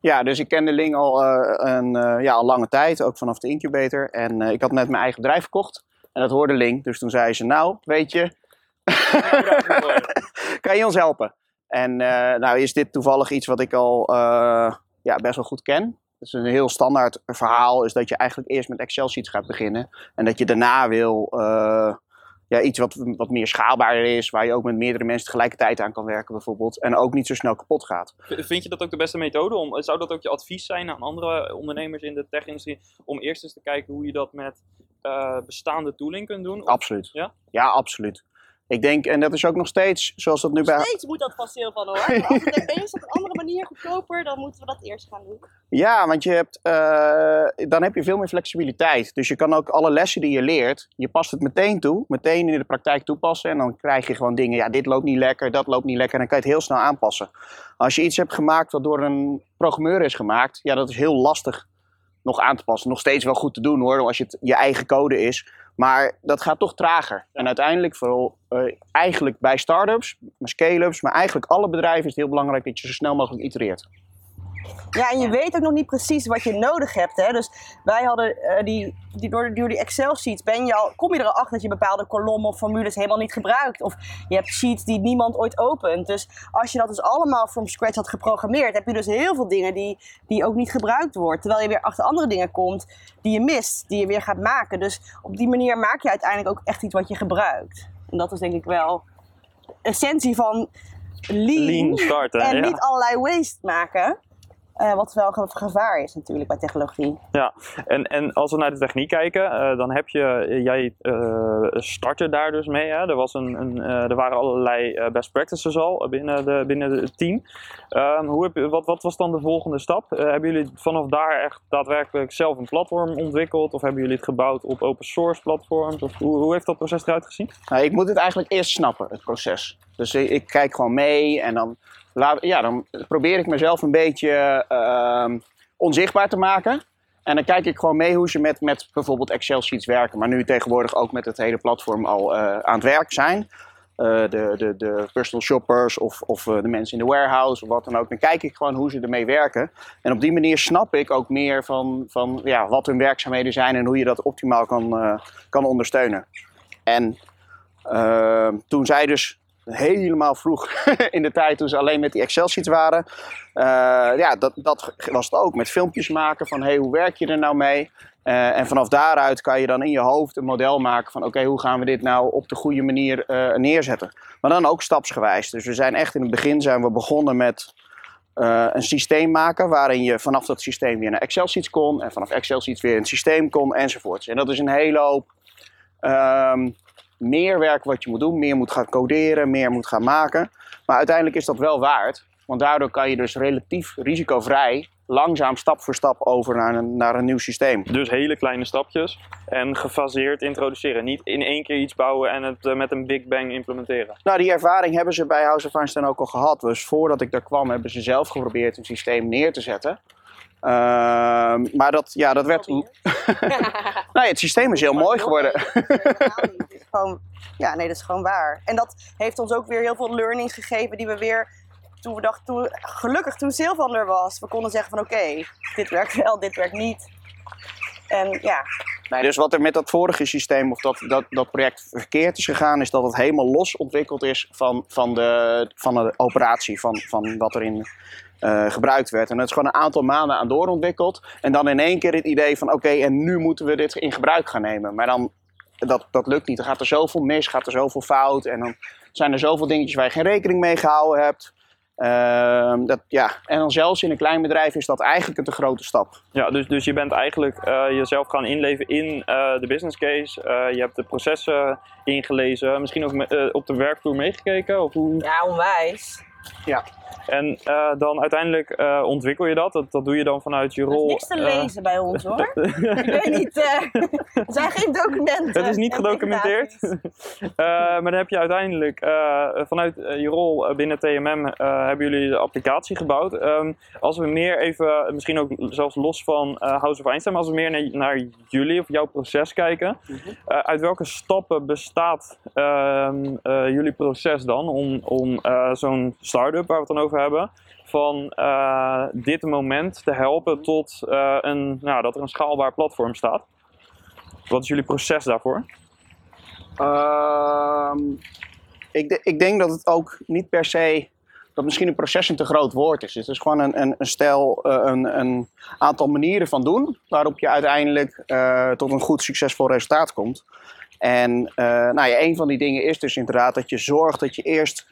Ja, dus ik kende Ling al, een ja, al lange tijd, ook vanaf de incubator. En ik had net mijn eigen bedrijf verkocht. En dat hoorde Link. Dus toen zei ze, nou, weet je, kan je ons helpen? En uh, nou is dit toevallig iets wat ik al uh, ja, best wel goed ken. Dus een heel standaard verhaal is dat je eigenlijk eerst met Excel sheets gaat beginnen. En dat je daarna wil uh, ja, iets wat, wat meer schaalbaar is, waar je ook met meerdere mensen tegelijkertijd aan kan werken bijvoorbeeld. En ook niet zo snel kapot gaat. Vind je dat ook de beste methode? Om, zou dat ook je advies zijn aan andere ondernemers in de tech-industrie? Om eerst eens te kijken hoe je dat met uh, bestaande tooling kunt doen? Absoluut. Ja? ja, absoluut. Ik denk, en dat is ook nog steeds zoals dat nu bij. Steeds moet dat vast heel van hoor. Als het is op een andere manier goedkoper, dan moeten we dat eerst gaan doen. Ja, want je hebt, uh, dan heb je veel meer flexibiliteit. Dus je kan ook alle lessen die je leert, je past het meteen toe, meteen in de praktijk toepassen. En dan krijg je gewoon dingen, ja, dit loopt niet lekker, dat loopt niet lekker. En dan kan je het heel snel aanpassen. Als je iets hebt gemaakt wat door een programmeur is gemaakt, ja, dat is heel lastig nog aan te passen. Nog steeds wel goed te doen hoor, als je het je eigen code is. Maar dat gaat toch trager. En uiteindelijk, vooral uh, eigenlijk bij start-ups, scale-ups, maar eigenlijk alle bedrijven is het heel belangrijk dat je zo snel mogelijk itereert. Ja, en je weet ook nog niet precies wat je nodig hebt. Hè? Dus wij hadden uh, die, die, door, door die Excel-sheets ben je al, kom je erachter dat je bepaalde kolommen of formules helemaal niet gebruikt. Of je hebt sheets die niemand ooit opent. Dus als je dat dus allemaal from scratch had geprogrammeerd, heb je dus heel veel dingen die, die ook niet gebruikt worden. Terwijl je weer achter andere dingen komt die je mist, die je weer gaat maken. Dus op die manier maak je uiteindelijk ook echt iets wat je gebruikt. En dat is denk ik wel essentie van lean, starten, en niet allerlei waste maken. Uh, wat wel een gevaar is natuurlijk bij technologie. Ja, en, en als we naar de techniek kijken, uh, dan heb je, jij uh, startte daar dus mee. Hè? Er, was een, een er waren allerlei best practices al binnen, de, binnen het team. Ehm, hoe heb je, wat, wat was dan de volgende stap? hebben jullie vanaf daar echt daadwerkelijk zelf een platform ontwikkeld? Of hebben jullie het gebouwd op open source platforms? Of hoe, hoe heeft dat proces eruit gezien? Nou, ik moet het eigenlijk eerst snappen, het proces. Dus ik, ik kijk gewoon mee en dan ja, dan probeer ik mezelf een beetje uh, onzichtbaar te maken. En dan kijk ik gewoon mee hoe ze met, met bijvoorbeeld Excel sheets werken. Maar nu tegenwoordig ook met het hele platform al uh, aan het werk zijn. Uh, de, de, de personal shoppers of, of uh, de mensen in de warehouse of wat dan ook. Dan kijk ik gewoon hoe ze ermee werken. En op die manier snap ik ook meer van, van ja, wat hun werkzaamheden zijn en hoe je dat optimaal kan, kan ondersteunen. En ehm, toen zij dus helemaal vroeg in de tijd toen ze alleen met die Excel-sheets waren. Uh, ja, dat, dat was het ook. Met filmpjes maken van hey, hoe werk je er nou mee? Uh, en vanaf daaruit kan je dan in je hoofd een model maken van oké, hoe gaan we dit nou op de goede manier uh, neerzetten. Maar dan ook stapsgewijs. Dus we zijn echt in het begin zijn we begonnen met een systeem maken waarin je vanaf dat systeem weer naar Excel-sheets kon. En vanaf Excel-sheets weer een systeem kon enzovoorts. En dat is een hele hoop um, meer werk wat je moet doen, meer moet gaan coderen, meer moet gaan maken. Maar uiteindelijk is dat wel waard, want daardoor kan je dus relatief risicovrij langzaam stap voor stap over naar een, naar een nieuw systeem. Dus hele kleine stapjes en gefaseerd introduceren. Niet in één keer iets bouwen en het eh, met een big bang implementeren. Nou, die ervaring hebben ze bij House of Einstein ook al gehad. Dus voordat ik daar kwam hebben ze zelf geprobeerd een systeem neer te zetten. Ehm, maar dat, ja, dat werd. nee, het systeem is heel mooi geworden. gewoon, ja, nee, dat is gewoon waar. En dat heeft ons ook weer heel veel learnings gegeven die we weer toen we dachten, toen, gelukkig toen Sylvan er was, we konden zeggen van oké, dit werkt wel, dit werkt niet. En ja. Nee, dus wat er met dat vorige systeem of dat, dat, dat project verkeerd is gegaan, is dat het helemaal los ontwikkeld is van, van, de, van de operatie, van, van wat erin uh, gebruikt werd. En het is gewoon een aantal maanden aan doorontwikkeld. En dan in één keer het idee van oké, en nu moeten we dit in gebruik gaan nemen. Maar dan, dat, dat lukt niet. Er gaat er zoveel mis, gaat er zoveel fout. En dan zijn er zoveel dingetjes waar je geen rekening mee gehouden hebt. Uh, dat, ja. En dan zelfs in een klein bedrijf is dat eigenlijk een te grote stap. Ja, dus, dus je bent eigenlijk uh, jezelf gaan inleven in uh, de business case. Uh, je hebt de processen ingelezen, misschien ook me, op de werkvloer meegekeken? Of hoe? Ja, onwijs. Ja. En uh, dan uiteindelijk uh, ontwikkel je dat. dat. dat. doe je dan vanuit je rol. Er is niks te uh, lezen bij ons hoor. ik weet niet. er zijn geen documenten. Het is niet gedocumenteerd. maar dan heb je uiteindelijk vanuit je rol binnen TMM hebben jullie de applicatie gebouwd. Um, als we meer even, misschien ook zelfs los van House of Einstein, maar als we meer naar, naar jullie of jouw proces kijken. Mhm. uit welke stappen bestaat ehm, jullie proces dan om, om zo'n start-up waar we het over hebben. Van uh, dit moment te helpen tot uh, een, nou, dat er een schaalbaar platform staat. Wat is jullie proces daarvoor? Uh, ik, ik, denk dat het ook niet per se dat misschien een proces een te groot woord is. Het is gewoon een, een, een stel, uh, een, een, aantal manieren van doen waarop je uiteindelijk tot een goed succesvol resultaat komt. En nou een van die dingen is dus inderdaad dat je zorgt dat je eerst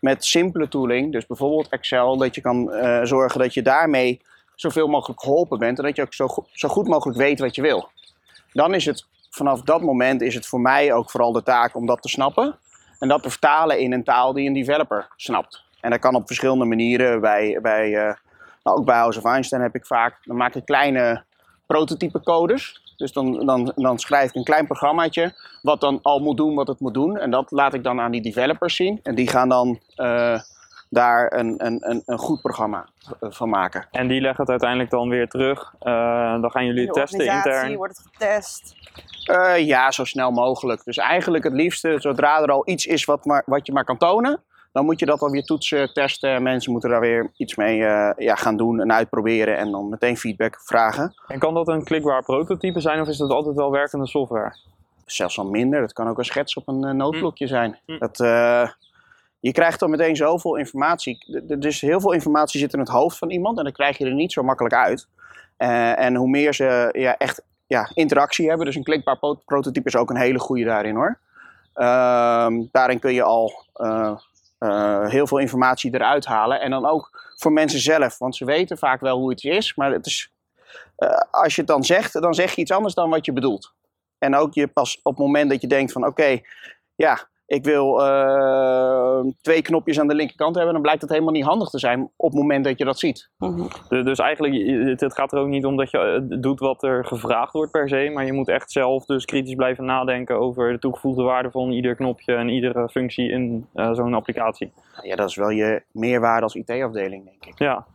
met simpele tooling, dus bijvoorbeeld Excel, dat je kan uh, zorgen dat je daarmee zoveel mogelijk geholpen bent en dat je ook zo, zo goed mogelijk weet wat je wil. Dan is het vanaf dat moment is het voor mij ook vooral de taak om dat te snappen en dat te vertalen in een taal die een developer snapt. En dat kan op verschillende manieren. Uh, nou, ook bij House of Einstein heb ik vaak, dan maak ik kleine prototype codes. Dus dan, dan, dan schrijf ik een klein programmaatje wat dan al moet doen wat het moet doen. En dat laat ik dan aan die developers zien. En die gaan dan uh, daar een, een, een, goed programma van maken. En die leggen het uiteindelijk dan weer terug. Uh, dan gaan jullie testen intern. wordt het getest? Uh, ja, zo snel mogelijk. Dus eigenlijk het liefste, zodra er al iets is wat, maar, wat je maar kan tonen, dan moet je dat alweer toetsen, testen. Mensen moeten daar weer iets mee uh, ja, gaan doen en uitproberen en dan meteen feedback vragen. En kan dat een klikbaar prototype zijn of is dat altijd wel werkende software? Zelfs al minder. Dat kan ook een schets op een uh, noodblokje zijn. Hm. Dat, uh, je krijgt dan meteen zoveel informatie. Dus heel veel informatie zit in het hoofd van iemand en dan krijg je er niet zo makkelijk uit. en hoe meer ze ja, echt ja, interactie hebben, dus een klikbaar prototype is ook een hele goede daarin hoor. Ehm, daarin kun je al uh, heel veel informatie eruit halen. En dan ook voor mensen zelf, want ze weten vaak wel hoe het is. Maar het is, uh, als je het dan zegt, dan zeg je iets anders dan wat je bedoelt. En ook je pas op het moment dat je denkt van oké, ja, ik wil uh, twee knopjes aan de linkerkant hebben, dan blijkt het helemaal niet handig te zijn op het moment dat je dat ziet. Mm Dus eigenlijk, het gaat er ook niet om dat je eh, doet wat er gevraagd wordt per se, maar je moet echt zelf dus kritisch blijven nadenken over de toegevoegde waarde van ieder knopje en iedere functie in uh, zo'n applicatie. Ja, dat is wel je meerwaarde als IT-afdeling, denk ik. Ja.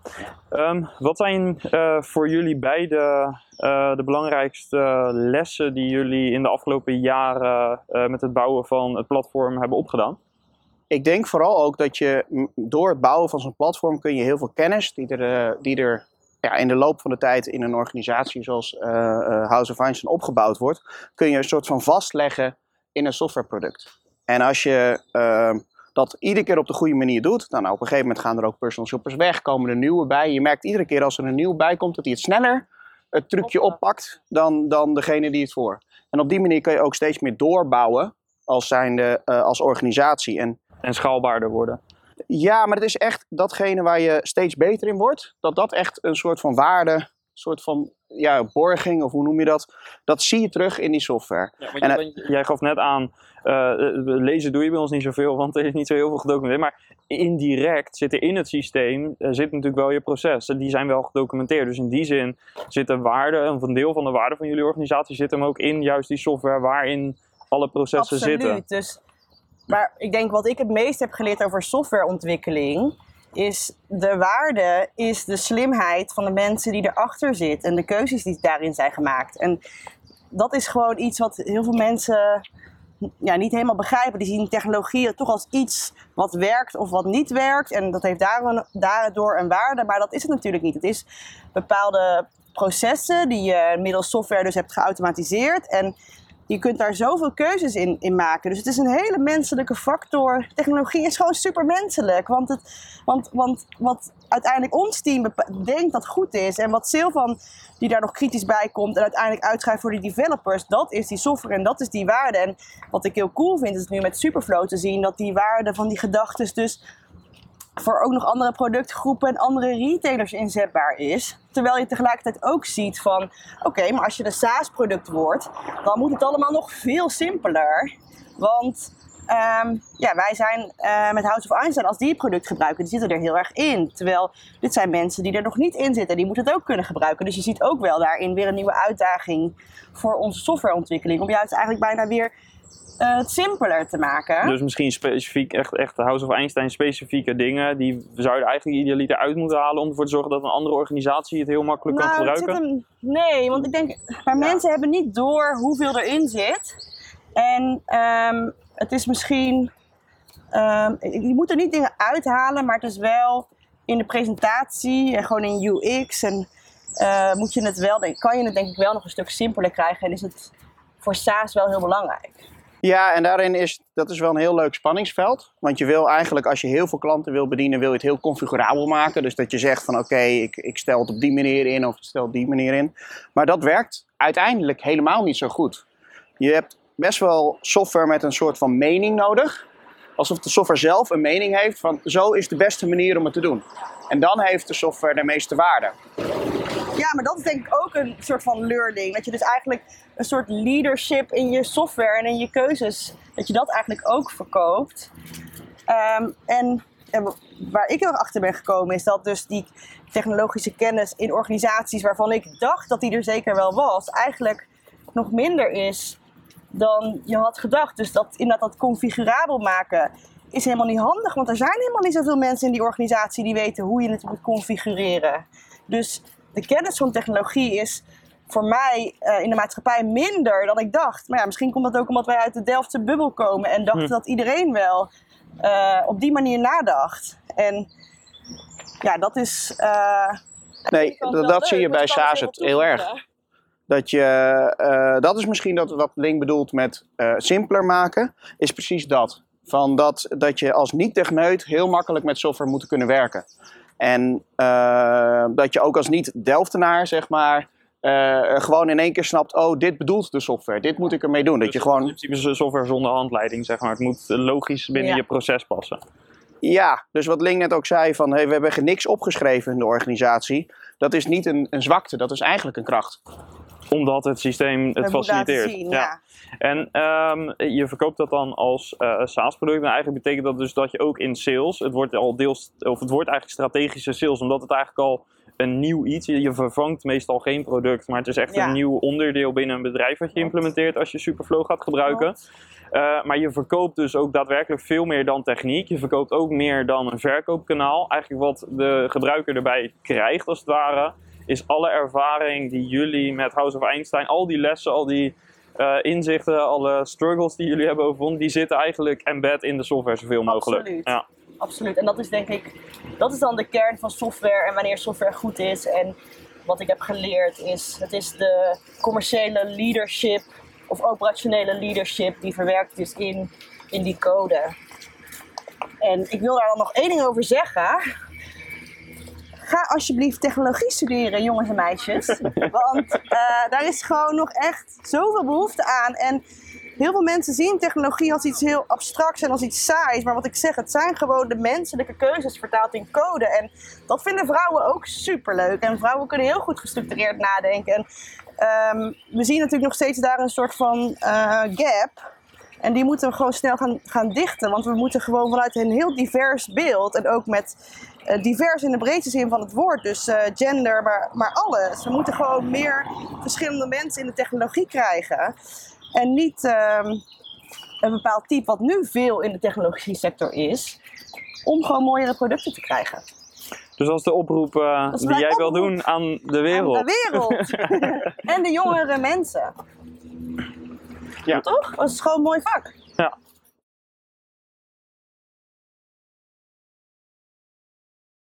Um, wat zijn uh, voor jullie beide uh, de belangrijkste lessen die jullie in de afgelopen jaren uh, met het bouwen van het platform hebben opgedaan? Ik denk vooral ook dat je door het bouwen van zo'n platform kun je heel veel kennis die er, die er ja, in de loop van de tijd in een organisatie zoals House of Einstein opgebouwd wordt, kun je een soort van vastleggen in een softwareproduct. En als je ehm, dat iedere keer op de goede manier doet, dan op een gegeven moment gaan er ook personal shoppers weg, komen er nieuwe bij. Je merkt iedere keer als er een nieuw bij komt, dat hij het sneller het trucje oppakt dan, dan degene die het voor. En op die manier kun je ook steeds meer doorbouwen als, zijnde, uh, als organisatie. En, en schaalbaarder worden. Ja, maar het is echt datgene waar je steeds beter in wordt. Dat dat echt een soort van waarde soort van ja, borging, of hoe noem je dat? Dat zie je terug in die software. Ja, en, je, jij gaf net aan, uh, lezen doe je bij ons niet zoveel, want er is niet zo heel veel gedocumenteerd. Maar indirect zit er in het systeem, uh, zit natuurlijk wel je proces. Die zijn wel gedocumenteerd. Dus in die zin zit de waarde, of een deel van de waarde van jullie organisatie zit hem ook in juist die software waarin alle processen Absoluut. zitten. Dus, maar ik denk wat ik het meest heb geleerd over softwareontwikkeling is de waarde, is de slimheid van de mensen die erachter zitten en de keuzes die daarin zijn gemaakt. En dat is gewoon iets wat heel veel mensen ja, niet helemaal begrijpen. Die zien technologie toch als iets wat werkt of wat niet werkt. En dat heeft daardoor een waarde, maar dat is het natuurlijk niet. Het is bepaalde processen die je middels software dus hebt geautomatiseerd. En je kunt daar zoveel keuzes in, in maken. Dus het is een hele menselijke factor. Technologie is gewoon supermenselijk. Want, het, want, want wat uiteindelijk ons team denkt dat goed is. En wat Silvan, die daar nog kritisch bij komt. En uiteindelijk uitschrijft voor die developers. Dat is die software en dat is die waarde. En wat ik heel cool vind, is nu met Superflow te zien. Dat die waarde van die gedachten dus voor ook nog andere productgroepen en andere retailers inzetbaar is. Terwijl je tegelijkertijd ook ziet van, oké, maar als je een SaaS-product wordt, dan moet het allemaal nog veel simpeler. Want um, ja, wij zijn uh, met House of Einstein, als die product gebruiken, die zitten er heel erg in. Terwijl dit zijn mensen die er nog niet in zitten, die moeten het ook kunnen gebruiken. Dus je ziet ook wel daarin weer een nieuwe uitdaging voor onze softwareontwikkeling. Om juist eigenlijk bijna weer uh, het simpeler te maken. Dus misschien specifiek, echt, echt House of Einstein specifieke dingen, die zouden eigenlijk idealiter uit moeten halen om ervoor te zorgen dat een andere organisatie het heel makkelijk nou, kan gebruiken? Hem, nee, want ik denk, maar ja. mensen hebben niet door hoeveel erin zit. En um, het is misschien, um, je moet er niet dingen uithalen, maar het is wel in de presentatie en gewoon in UX en uh, moet je het wel, kan je het denk ik wel nog een stuk simpeler krijgen en is het voor SaaS wel heel belangrijk. Ja, en daarin is dat is wel een heel leuk spanningsveld. Want je wil eigenlijk, als je heel veel klanten wil bedienen, wil je het heel configurabel maken. Dus dat je zegt van oké, ik, ik stel het op die manier in of ik stel het op die manier in. Maar dat werkt uiteindelijk helemaal niet zo goed. Je hebt best wel software met een soort van mening nodig. Alsof de software zelf een mening heeft van zo is de beste manier om het te doen. En dan heeft de software de meeste waarde. Ja, maar dat is denk ik ook een soort van learning. Dat je dus eigenlijk een soort leadership in je software en in je keuzes, dat je dat eigenlijk ook verkoopt. Ehm, en, waar ik heel achter ben gekomen is dat dus die technologische kennis in organisaties waarvan ik dacht dat die er zeker wel was, eigenlijk nog minder is dan je had gedacht. Dus dat inderdaad dat configurabel maken is helemaal niet handig, want er zijn helemaal niet zoveel mensen in die organisatie die weten hoe je het moet configureren. Dus de kennis van technologie is voor mij uh, in de maatschappij minder dan ik dacht. Maar ja, misschien komt dat ook omdat wij uit de Delftse bubbel komen en dachten hm. dat iedereen wel uh, op die manier nadacht. En ja, dat is. Uh, nee, dat, dat zie je bij SASET heel erg. Dat, je, dat is misschien dat, wat Link bedoelt met simpeler maken, is precies dat. Van dat, dat je als niet-techneut heel makkelijk met software moet kunnen werken. En uh, dat je ook als niet-Delftenaar, zeg maar, uh, gewoon in één keer snapt: oh, dit bedoelt de software, dit moet ik ermee doen. Dat dus je gewoon. In principe software zonder handleiding, zeg maar. Het moet logisch binnen je proces passen. Ja, dus wat Ling net ook zei: van hey, we hebben niks opgeschreven in de organisatie. Dat is niet een, een zwakte, dat is eigenlijk een kracht omdat het systeem het faciliteert. ja. En um, je verkoopt dat dan als uh, SaaS-product. En eigenlijk betekent dat dus dat je ook in sales, het wordt al deels, of het wordt eigenlijk strategische sales, omdat het eigenlijk al een nieuw iets. Je vervangt meestal geen product, maar het is echt een nieuw onderdeel binnen een bedrijf wat je implementeert als je Superflow gaat gebruiken. Uh, maar je verkoopt dus ook daadwerkelijk veel meer dan techniek. Je verkoopt ook meer dan een verkoopkanaal. Eigenlijk wat de gebruiker erbij krijgt, als het ware is alle ervaring die jullie met House of Einstein, al die lessen, al die uh, inzichten, alle struggles die jullie hebben overwonnen, die zitten eigenlijk embed in de software zoveel mogelijk. Absoluut. Ja. Absoluut. En dat is denk ik, dat is dan de kern van software en wanneer software goed is. En wat ik heb geleerd is, het is de commerciële leadership of operationele leadership die verwerkt is in, in die code. En ik wil daar dan nog één ding over zeggen ga alsjeblieft technologie studeren, jongens en meisjes. Want uh, daar is gewoon nog echt zoveel behoefte aan. En heel veel mensen zien technologie als iets heel abstracts en als iets saais. Maar wat ik zeg, het zijn gewoon de menselijke keuzes vertaald in code. En dat vinden vrouwen ook superleuk. En vrouwen kunnen heel goed gestructureerd nadenken. En um, we zien natuurlijk nog steeds daar een soort van uh, gap. En die moeten we gewoon snel gaan, gaan dichten. Want we moeten gewoon vanuit een heel divers beeld. En ook met divers in de breedste zin van het woord. Dus uh, gender, maar, maar alles. We moeten gewoon meer verschillende mensen in de technologie krijgen. En niet um, een bepaald type wat nu veel in de technologie sector is. Om gewoon mooiere producten te krijgen. Dus als de oproep uh, die jij wil doen aan de wereld. Aan de wereld. en de jongere mensen. Ja. Toch? Dat is gewoon een mooi vak. Ja.